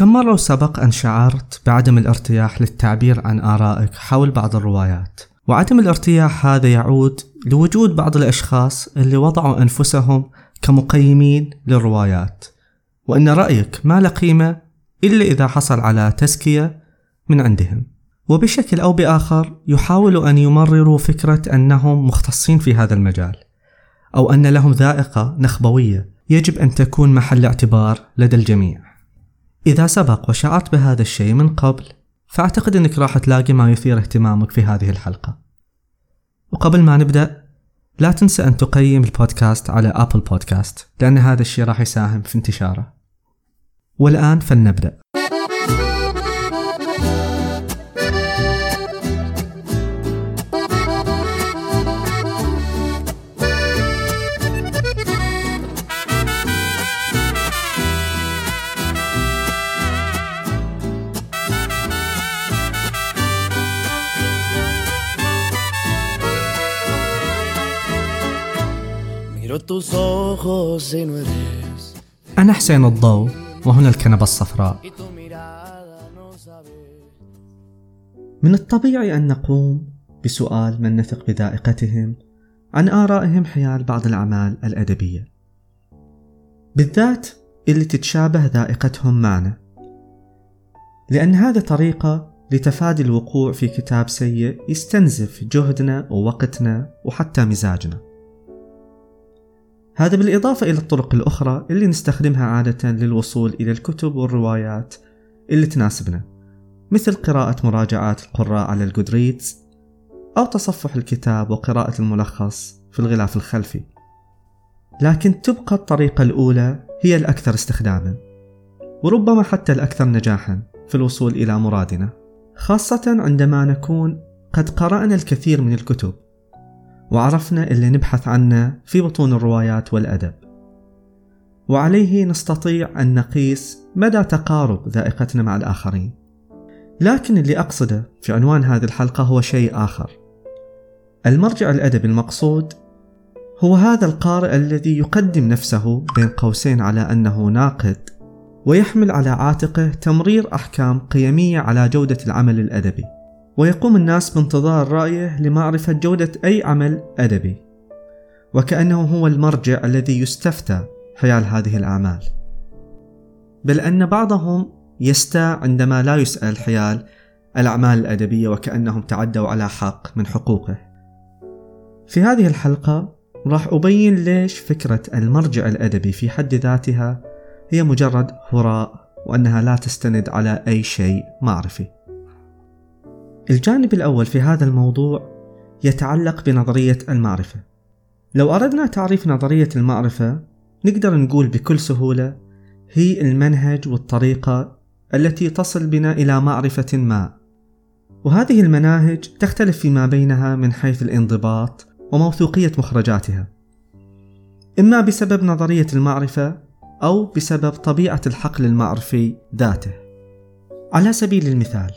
كم مرة سبق أن شعرت بعدم الارتياح للتعبير عن آرائك حول بعض الروايات؟ وعدم الارتياح هذا يعود لوجود بعض الأشخاص اللي وضعوا أنفسهم كمقيمين للروايات. وأن رأيك ما له قيمة إلا إذا حصل على تزكية من عندهم. وبشكل أو بآخر يحاولوا أن يمرروا فكرة أنهم مختصين في هذا المجال أو أن لهم ذائقة نخبوية يجب أن تكون محل اعتبار لدى الجميع. إذا سبق وشعرت بهذا الشيء من قبل فأعتقد أنك راح تلاقي ما يثير اهتمامك في هذه الحلقة. وقبل ما نبدأ لا تنسى أن تقيم البودكاست على أبل بودكاست لأن هذا الشيء راح يساهم في انتشاره. والآن فلنبدأ. Tus ojos y no eres. أنا حسين الضوء وهنا الكنبة الصفراء. من الطبيعي أن نقوم بسؤال من نثق بذائقتهم عن آرائهم حيال بعض الأعمال الأدبية. بالذات اللي تتشابه ذائقتهم معنا. لأن هذا طريقة لتفادي الوقوع في كتاب سيء يستنزف جهدنا ووقتنا وحتى مزاجنا. هذا بالإضافة إلى الطرق الأخرى اللي نستخدمها عادة للوصول إلى الكتب والروايات اللي تناسبنا مثل قراءة مراجعات القراء على الجودريدز أو تصفح الكتاب وقراءة الملخص في الغلاف الخلفي. لكن تبقى الطريقة الأولى هي الأكثر استخداما وربما حتى الأكثر نجاحا في الوصول إلى مرادنا خاصة عندما نكون قد قرأنا الكثير من الكتب. وعرفنا اللي نبحث عنه في بطون الروايات والأدب. وعليه نستطيع أن نقيس مدى تقارب ذائقتنا مع الآخرين. لكن اللي أقصده في عنوان هذه الحلقة هو شيء آخر. المرجع الأدبي المقصود هو هذا القارئ الذي يقدم نفسه بين قوسين على أنه ناقد ويحمل على عاتقه تمرير أحكام قيمية على جودة العمل الأدبي. ويقوم الناس بانتظار رأيه لمعرفة جودة أي عمل أدبي وكأنه هو المرجع الذي يستفتى حيال هذه الأعمال. بل أن بعضهم يستاء عندما لا يسأل حيال الأعمال الأدبية وكأنهم تعدوا على حق من حقوقه. في هذه الحلقة راح أبين ليش فكرة المرجع الأدبي في حد ذاتها هي مجرد هراء وأنها لا تستند على أي شيء معرفي. الجانب الأول في هذا الموضوع يتعلق بنظرية المعرفة. لو أردنا تعريف نظرية المعرفة نقدر نقول بكل سهولة هي المنهج والطريقة التي تصل بنا إلى معرفة ما. وهذه المناهج تختلف فيما بينها من حيث الانضباط وموثوقية مخرجاتها. إما بسبب نظرية المعرفة أو بسبب طبيعة الحقل المعرفي ذاته. على سبيل المثال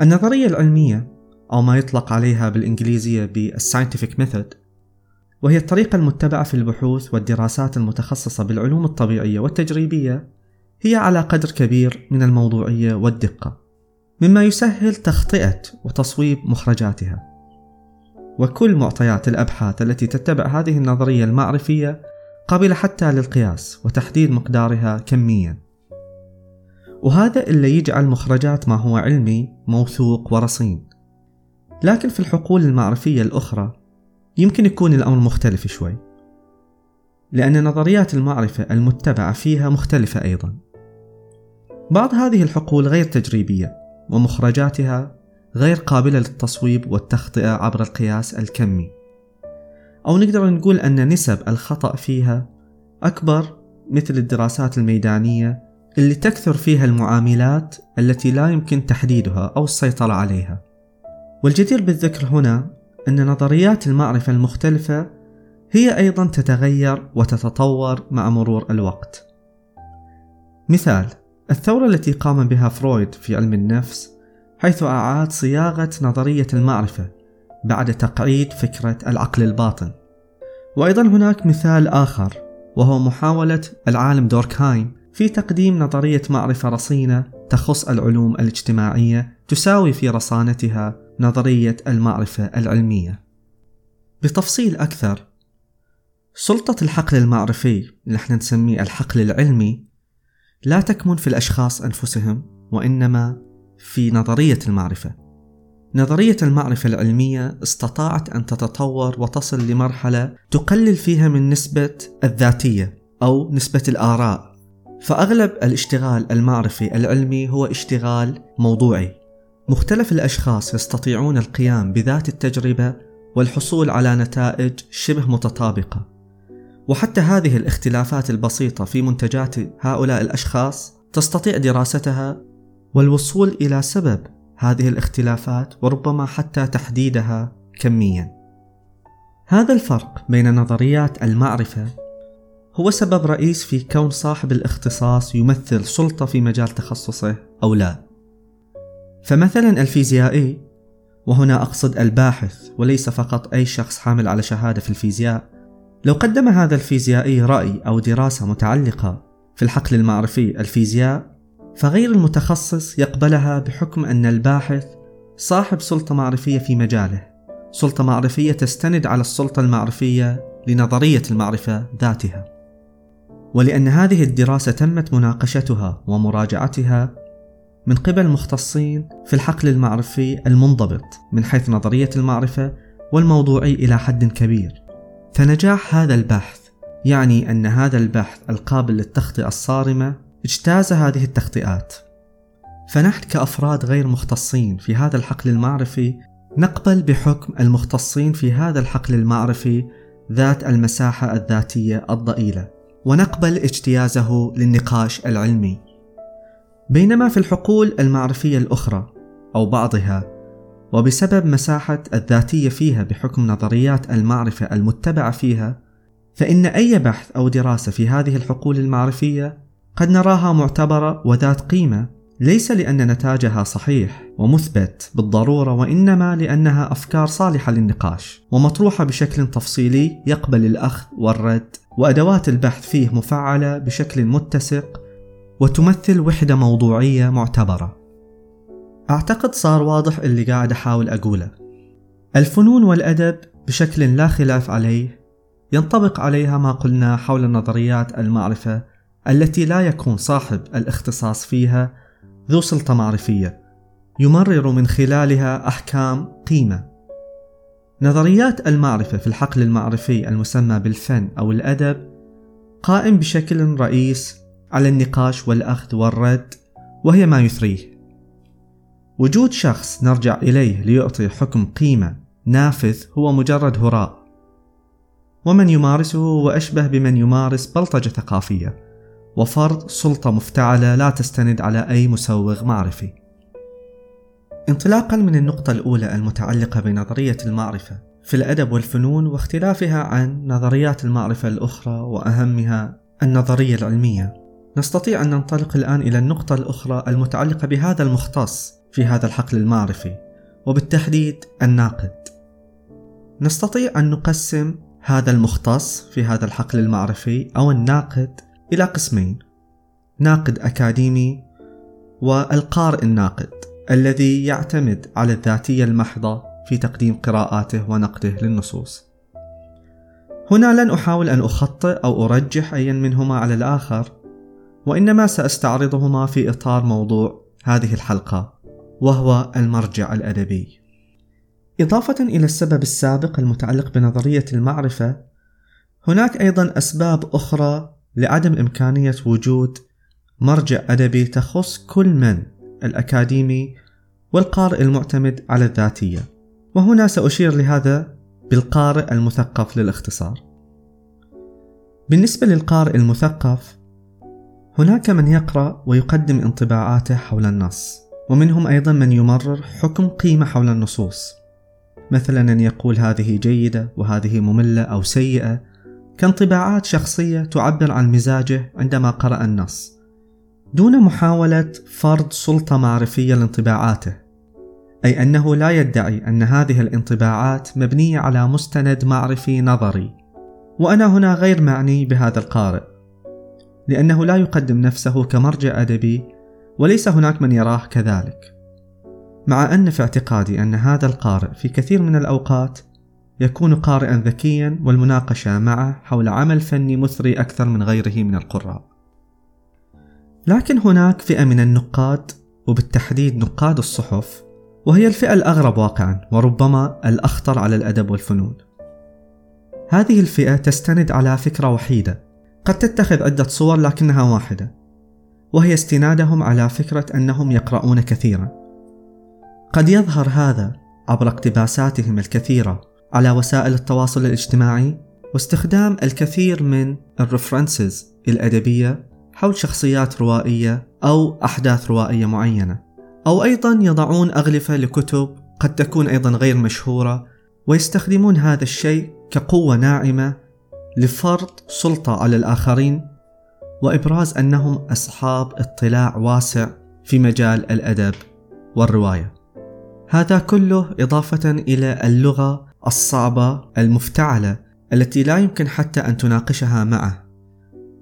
النظرية العلمية أو ما يطلق عليها بالإنجليزية بالساينتفك ميثود وهي الطريقة المتبعة في البحوث والدراسات المتخصصة بالعلوم الطبيعية والتجريبية هي على قدر كبير من الموضوعية والدقة مما يسهل تخطئة وتصويب مخرجاتها. وكل معطيات الأبحاث التي تتبع هذه النظرية المعرفية قابلة حتى للقياس وتحديد مقدارها كميا. وهذا اللي يجعل مخرجات ما هو علمي موثوق ورصين. لكن في الحقول المعرفية الأخرى يمكن يكون الأمر مختلف شوي. لأن نظريات المعرفة المتبعة فيها مختلفة أيضا. بعض هذه الحقول غير تجريبية ومخرجاتها غير قابلة للتصويب والتخطئة عبر القياس الكمي. أو نقدر نقول أن نسب الخطأ فيها أكبر مثل الدراسات الميدانية اللي تكثر فيها المعاملات التي لا يمكن تحديدها أو السيطرة عليها. والجدير بالذكر هنا أن نظريات المعرفة المختلفة هي أيضا تتغير وتتطور مع مرور الوقت. مثال الثورة التي قام بها فرويد في علم النفس حيث أعاد صياغة نظرية المعرفة بعد تقعيد فكرة العقل الباطن. وأيضا هناك مثال آخر وهو محاولة العالم دوركهايم في تقديم نظرية معرفة رصينة تخص العلوم الاجتماعية تساوي في رصانتها نظرية المعرفة العلمية. بتفصيل أكثر، سلطة الحقل المعرفي اللي إحنا نسميه الحقل العلمي لا تكمن في الأشخاص أنفسهم وإنما في نظرية المعرفة. نظرية المعرفة العلمية استطاعت أن تتطور وتصل لمرحلة تقلل فيها من نسبة الذاتية أو نسبة الآراء فأغلب الاشتغال المعرفي العلمي هو اشتغال موضوعي مختلف الأشخاص يستطيعون القيام بذات التجربة والحصول على نتائج شبه متطابقة وحتى هذه الاختلافات البسيطة في منتجات هؤلاء الأشخاص تستطيع دراستها والوصول إلى سبب هذه الاختلافات وربما حتى تحديدها كميا. هذا الفرق بين نظريات المعرفة هو سبب رئيس في كون صاحب الاختصاص يمثل سلطة في مجال تخصصه أو لا. فمثلا الفيزيائي وهنا أقصد الباحث وليس فقط أي شخص حامل على شهادة في الفيزياء لو قدم هذا الفيزيائي رأي أو دراسة متعلقة في الحقل المعرفي الفيزياء فغير المتخصص يقبلها بحكم أن الباحث صاحب سلطة معرفية في مجاله سلطة معرفية تستند على السلطة المعرفية لنظرية المعرفة ذاتها ولأن هذه الدراسة تمت مناقشتها ومراجعتها من قبل مختصين في الحقل المعرفي المنضبط من حيث نظرية المعرفة والموضوعي إلى حد كبير. فنجاح هذا البحث يعني أن هذا البحث القابل للتخطئة الصارمة اجتاز هذه التخطئات. فنحن كأفراد غير مختصين في هذا الحقل المعرفي نقبل بحكم المختصين في هذا الحقل المعرفي ذات المساحة الذاتية الضئيلة. ونقبل اجتيازه للنقاش العلمي. بينما في الحقول المعرفية الأخرى أو بعضها وبسبب مساحة الذاتية فيها بحكم نظريات المعرفة المتبعة فيها فإن أي بحث أو دراسة في هذه الحقول المعرفية قد نراها معتبرة وذات قيمة ليس لأن نتاجها صحيح ومثبت بالضرورة وإنما لأنها أفكار صالحة للنقاش ومطروحة بشكل تفصيلي يقبل الأخذ والرد وأدوات البحث فيه مفعلة بشكل متسق وتمثل وحدة موضوعية معتبرة. أعتقد صار واضح اللي قاعد أحاول أقوله. الفنون والأدب بشكل لا خلاف عليه ينطبق عليها ما قلنا حول نظريات المعرفة التي لا يكون صاحب الاختصاص فيها ذو سلطة معرفية يمرر من خلالها أحكام قيمة. نظريات المعرفة في الحقل المعرفي المسمى بالفن أو الأدب قائم بشكل رئيس على النقاش والأخذ والرد وهي ما يثريه. وجود شخص نرجع إليه ليعطي حكم قيمة نافذ هو مجرد هراء. ومن يمارسه هو أشبه بمن يمارس بلطجة ثقافية. وفرض سلطة مفتعلة لا تستند على أي مسوغ معرفي. انطلاقا من النقطة الأولى المتعلقة بنظرية المعرفة في الأدب والفنون واختلافها عن نظريات المعرفة الأخرى وأهمها النظرية العلمية، نستطيع أن ننطلق الآن إلى النقطة الأخرى المتعلقة بهذا المختص في هذا الحقل المعرفي، وبالتحديد الناقد. نستطيع أن نقسم هذا المختص في هذا الحقل المعرفي أو الناقد إلى قسمين ناقد أكاديمي والقارئ الناقد الذي يعتمد على الذاتية المحضة في تقديم قراءاته ونقده للنصوص. هنا لن أحاول أن أخطئ أو أرجح أيا منهما على الآخر، وإنما سأستعرضهما في إطار موضوع هذه الحلقة، وهو المرجع الأدبي. إضافة إلى السبب السابق المتعلق بنظرية المعرفة، هناك أيضا أسباب أخرى لعدم إمكانية وجود مرجع أدبي تخص كل من؟ الأكاديمي والقارئ المعتمد على الذاتية. وهنا سأشير لهذا بالقارئ المثقف للاختصار. بالنسبة للقارئ المثقف هناك من يقرأ ويقدم انطباعاته حول النص ومنهم أيضا من يمرر حكم قيمة حول النصوص. مثلا أن يقول هذه جيدة وهذه مملة أو سيئة كانطباعات شخصية تعبر عن مزاجه عندما قرأ النص. دون محاولة فرض سلطة معرفية لانطباعاته أي أنه لا يدعي أن هذه الانطباعات مبنية على مستند معرفي نظري وأنا هنا غير معني بهذا القارئ لأنه لا يقدم نفسه كمرجع أدبي وليس هناك من يراه كذلك. مع أن في اعتقادي أن هذا القارئ في كثير من الأوقات يكون قارئا ذكيا والمناقشة معه حول عمل فني مثري أكثر من غيره من القراء. لكن هناك فئة من النقاد وبالتحديد نقاد الصحف وهي الفئة الأغرب واقعا وربما الأخطر على الأدب والفنون. هذه الفئة تستند على فكرة وحيدة. قد تتخذ عدة صور لكنها واحدة وهي استنادهم على فكرة أنهم يقرؤون كثيرا. قد يظهر هذا عبر اقتباساتهم الكثيرة على وسائل التواصل الاجتماعي واستخدام الكثير من الرفرنسز الأدبية حول شخصيات روائية أو أحداث روائية معينة أو أيضا يضعون أغلفة لكتب قد تكون أيضا غير مشهورة ويستخدمون هذا الشيء كقوة ناعمة لفرض سلطة على الآخرين وإبراز أنهم أصحاب اطلاع واسع في مجال الأدب والرواية. هذا كله إضافة إلى اللغة الصعبة المفتعلة التي لا يمكن حتى أن تناقشها معه.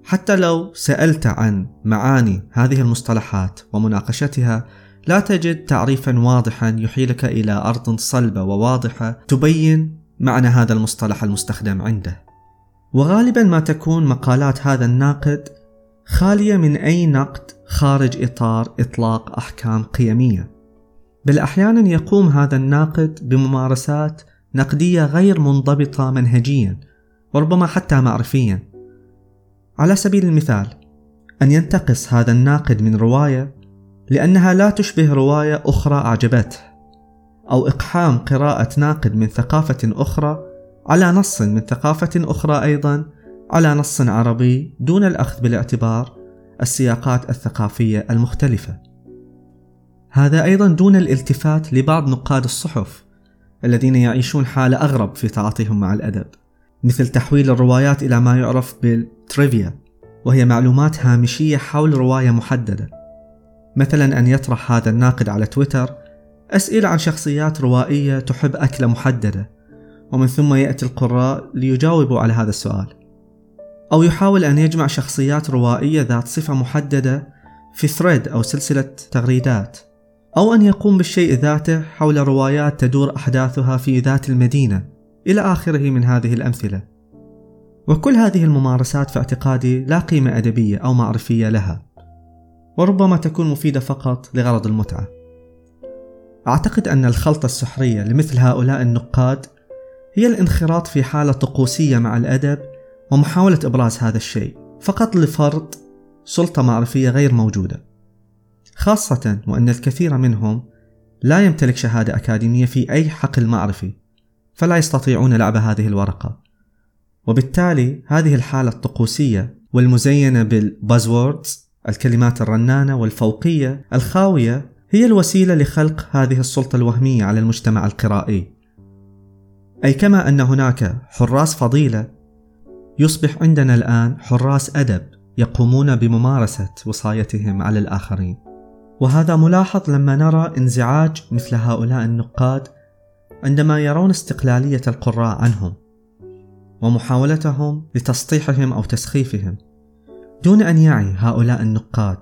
حتى لو سألت عن معاني هذه المصطلحات ومناقشتها لا تجد تعريفا واضحا يحيلك إلى أرض صلبة وواضحة تبين معنى هذا المصطلح المستخدم عنده. وغالبا ما تكون مقالات هذا الناقد خالية من أي نقد خارج إطار إطلاق أحكام قيمية بل أحيانا يقوم هذا الناقد بممارسات نقدية غير منضبطة منهجيا وربما حتى معرفيا على سبيل المثال أن ينتقص هذا الناقد من رواية لأنها لا تشبه رواية أخرى أعجبته أو إقحام قراءة ناقد من ثقافة أخرى على نص من ثقافة أخرى أيضا على نص عربي دون الأخذ بالاعتبار السياقات الثقافية المختلفة. هذا أيضا دون الالتفات لبعض نقاد الصحف الذين يعيشون حالة أغرب في تعاطيهم مع الأدب، مثل تحويل الروايات إلى ما يعرف بالتريفيا، وهي معلومات هامشية حول رواية محددة. مثلا أن يطرح هذا الناقد على تويتر أسئلة عن شخصيات روائية تحب أكلة محددة، ومن ثم يأتي القراء ليجاوبوا على هذا السؤال. أو يحاول أن يجمع شخصيات روائية ذات صفة محددة في ثريد أو سلسلة تغريدات أو أن يقوم بالشيء ذاته حول روايات تدور أحداثها في ذات المدينة. إلى آخره من هذه الأمثلة. وكل هذه الممارسات في اعتقادي لا قيمة أدبية أو معرفية لها. وربما تكون مفيدة فقط لغرض المتعة. أعتقد أن الخلطة السحرية لمثل هؤلاء النقاد هي الانخراط في حالة طقوسية مع الأدب ومحاولة إبراز هذا الشيء فقط لفرض سلطة معرفية غير موجودة. خاصة وأن الكثير منهم لا يمتلك شهادة أكاديمية في أي حقل معرفي فلا يستطيعون لعب هذه الورقة. وبالتالي هذه الحالة الطقوسية والمزينة بالبازوردز الكلمات الرنانة والفوقية الخاوية هي الوسيلة لخلق هذه السلطة الوهمية على المجتمع القرائي. أي كما أن هناك حراس فضيلة يصبح عندنا الآن حراس أدب يقومون بممارسة وصايتهم على الآخرين. وهذا ملاحظ لما نرى انزعاج مثل هؤلاء النقاد عندما يرون استقلالية القراء عنهم ومحاولتهم لتسطيحهم أو تسخيفهم. دون أن يعي هؤلاء النقاد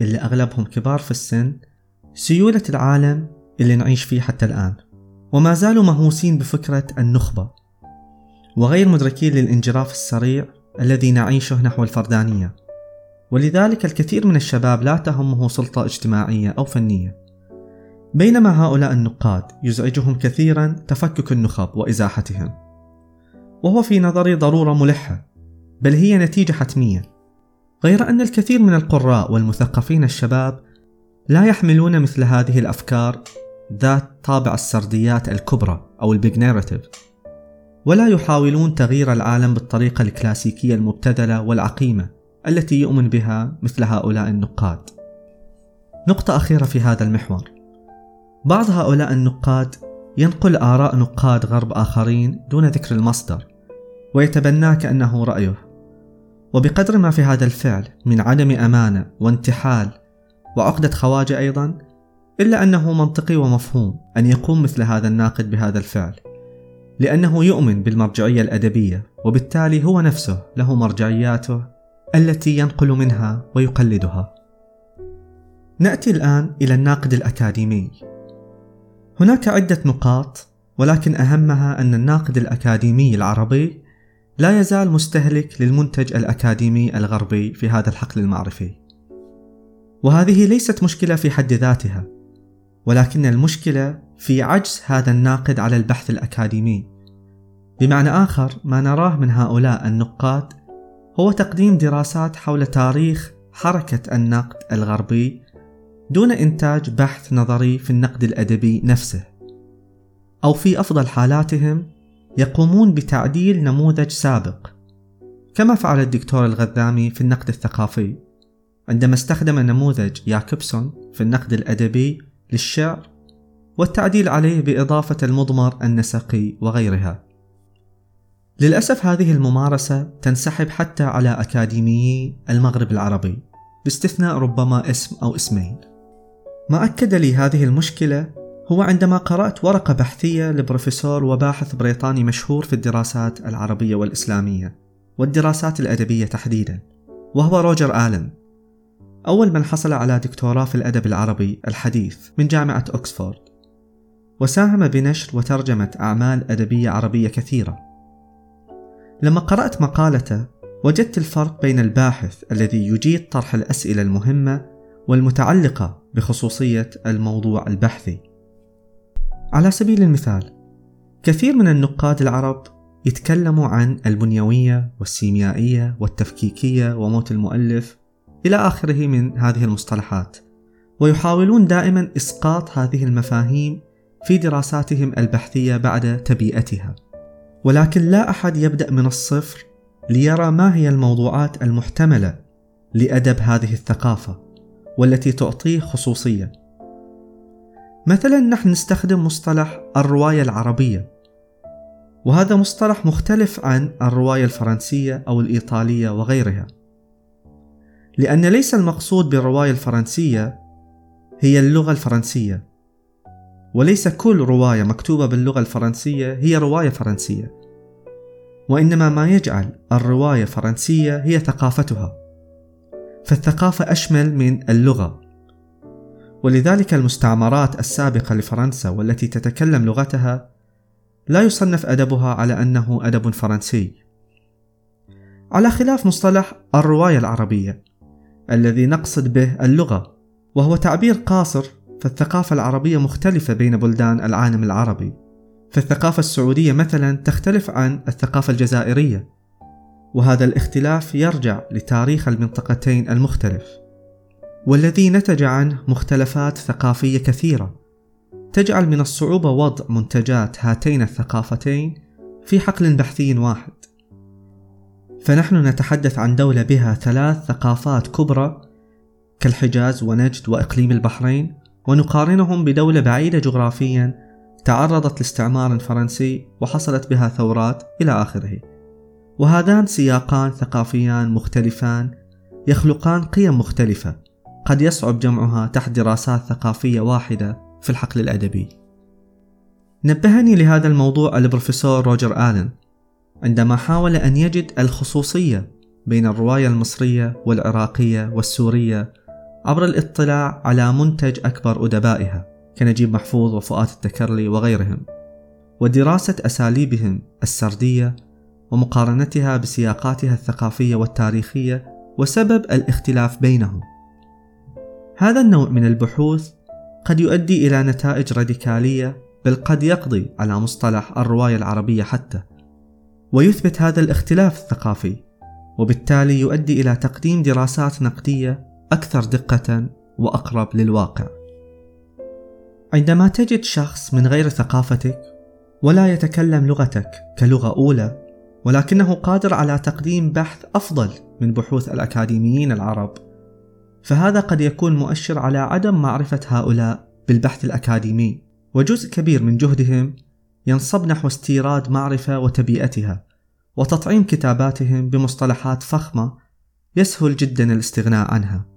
اللي أغلبهم كبار في السن سيولة العالم اللي نعيش فيه حتى الآن. وما زالوا مهووسين بفكرة النخبة. وغير مدركين للانجراف السريع الذي نعيشه نحو الفردانية. ولذلك الكثير من الشباب لا تهمه سلطة اجتماعية أو فنية. بينما هؤلاء النقاد يزعجهم كثيرا تفكك النخب وإزاحتهم. وهو في نظري ضرورة ملحة بل هي نتيجة حتمية. غير أن الكثير من القراء والمثقفين الشباب لا يحملون مثل هذه الأفكار ذات طابع السرديات الكبرى أو البيج ناريتيف ولا يحاولون تغيير العالم بالطريقة الكلاسيكية المبتذلة والعقيمة. التي يؤمن بها مثل هؤلاء النقاد. نقطة أخيرة في هذا المحور. بعض هؤلاء النقاد ينقل آراء نقاد غرب آخرين دون ذكر المصدر، ويتبناه كأنه رأيه. وبقدر ما في هذا الفعل من عدم أمانة وانتحال وعقدة خواجة أيضا، إلا أنه منطقي ومفهوم أن يقوم مثل هذا الناقد بهذا الفعل. لأنه يؤمن بالمرجعية الأدبية وبالتالي هو نفسه له مرجعياته التي ينقل منها ويقلدها. نأتي الآن إلى الناقد الأكاديمي. هناك عدة نقاط ولكن أهمها أن الناقد الأكاديمي العربي لا يزال مستهلك للمنتج الأكاديمي الغربي في هذا الحقل المعرفي. وهذه ليست مشكلة في حد ذاتها، ولكن المشكلة في عجز هذا الناقد على البحث الأكاديمي. بمعنى آخر ما نراه من هؤلاء النقاد هو تقديم دراسات حول تاريخ حركة النقد الغربي دون إنتاج بحث نظري في النقد الأدبي نفسه. أو في أفضل حالاتهم يقومون بتعديل نموذج سابق كما فعل الدكتور الغذامي في النقد الثقافي عندما استخدم نموذج ياكوبسون في النقد الأدبي للشعر والتعديل عليه بإضافة المضمر النسقي وغيرها. للأسف هذه الممارسة تنسحب حتى على أكاديميي المغرب العربي باستثناء ربما اسم أو اسمين. ما أكد لي هذه المشكلة هو عندما قرأت ورقة بحثية لبروفيسور وباحث بريطاني مشهور في الدراسات العربية والإسلامية والدراسات الأدبية تحديدا وهو روجر آلن. أول من حصل على دكتوراه في الأدب العربي الحديث من جامعة أكسفورد. وساهم بنشر وترجمة أعمال أدبية عربية كثيرة. لما قرأت مقالته وجدت الفرق بين الباحث الذي يجيد طرح الأسئلة المهمة والمتعلقة بخصوصية الموضوع البحثي. على سبيل المثال كثير من النقاد العرب يتكلموا عن البنيوية والسيميائية والتفكيكية وموت المؤلف إلى آخره من هذه المصطلحات ويحاولون دائما إسقاط هذه المفاهيم في دراساتهم البحثية بعد تبيئتها. ولكن لا أحد يبدأ من الصفر ليرى ما هي الموضوعات المحتملة لأدب هذه الثقافة والتي تعطيه خصوصية. مثلا نحن نستخدم مصطلح الرواية العربية وهذا مصطلح مختلف عن الرواية الفرنسية أو الإيطالية وغيرها لأن ليس المقصود بالرواية الفرنسية هي اللغة الفرنسية. وليس كل رواية مكتوبة باللغة الفرنسية هي رواية فرنسية. وإنما ما يجعل الرواية فرنسية هي ثقافتها. فالثقافة أشمل من اللغة. ولذلك المستعمرات السابقة لفرنسا والتي تتكلم لغتها لا يصنف أدبها على أنه أدب فرنسي. على خلاف مصطلح الرواية العربية الذي نقصد به اللغة وهو تعبير قاصر فالثقافة العربية مختلفة بين بلدان العالم العربي. فالثقافة السعودية مثلا تختلف عن الثقافة الجزائرية وهذا الاختلاف يرجع لتاريخ المنطقتين المختلف. والذي نتج عنه مختلفات ثقافية كثيرة. تجعل من الصعوبة وضع منتجات هاتين الثقافتين في حقل بحثي واحد. فنحن نتحدث عن دولة بها ثلاث ثقافات كبرى كالحجاز ونجد وإقليم البحرين ونقارنهم بدولة بعيدة جغرافيا تعرضت لاستعمار فرنسي وحصلت بها ثورات إلى آخره. وهذان سياقان ثقافيان مختلفان يخلقان قيم مختلفة. قد يصعب جمعها تحت دراسات ثقافية واحدة في الحقل الأدبي. نبهني لهذا الموضوع البروفيسور روجر آلن. عندما حاول أن يجد الخصوصية بين الرواية المصرية والعراقية والسورية عبر الاطلاع على منتج أكبر أدبائها كنجيب محفوظ وفؤاد التكرلي وغيرهم ودراسة أساليبهم السردية ومقارنتها بسياقاتها الثقافية والتاريخية وسبب الاختلاف بينهم. هذا النوع من البحوث قد يؤدي إلى نتائج راديكالية بل قد يقضي على مصطلح الرواية العربية حتى ويثبت هذا الاختلاف الثقافي وبالتالي يؤدي إلى تقديم دراسات نقدية أكثر دقة وأقرب للواقع. عندما تجد شخص من غير ثقافتك ولا يتكلم لغتك كلغة أولى ولكنه قادر على تقديم بحث أفضل من بحوث الأكاديميين العرب فهذا قد يكون مؤشر على عدم معرفة هؤلاء بالبحث الأكاديمي وجزء كبير من جهدهم ينصب نحو استيراد معرفة وتبيئتها وتطعيم كتاباتهم بمصطلحات فخمة يسهل جدا الاستغناء عنها.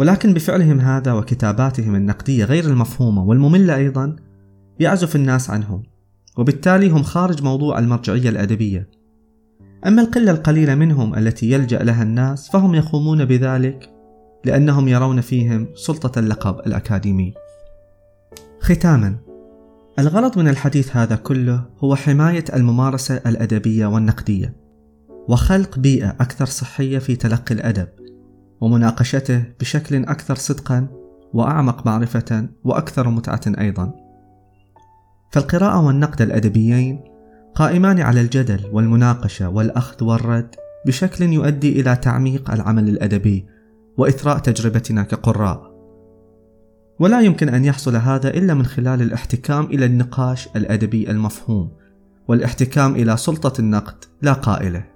ولكن بفعلهم هذا وكتاباتهم النقدية غير المفهومة والمملة أيضا يعزف الناس عنهم وبالتالي هم خارج موضوع المرجعية الأدبية أما القلة القليلة منهم التي يلجأ لها الناس فهم يقومون بذلك لأنهم يرون فيهم سلطة اللقب الأكاديمي. ختاما الغرض من الحديث هذا كله هو حماية الممارسة الأدبية والنقدية وخلق بيئة أكثر صحية في تلقي الأدب ومناقشته بشكل أكثر صدقا وأعمق معرفة وأكثر متعة أيضا. فالقراءة والنقد الأدبيين قائمان على الجدل والمناقشة والأخذ والرد بشكل يؤدي إلى تعميق العمل الأدبي وإثراء تجربتنا كقراء. ولا يمكن أن يحصل هذا إلا من خلال الاحتكام إلى النقاش الأدبي المفهوم والاحتكام إلى سلطة النقد لا قائلة.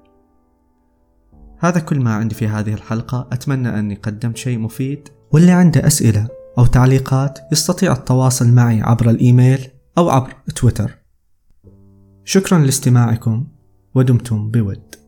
هذا كل ما عندي في هذه الحلقة. أتمنى أني قدمت شيء مفيد. واللي عنده أسئلة أو تعليقات يستطيع التواصل معي عبر الإيميل أو عبر تويتر. شكرا لاستماعكم ودمتم بود.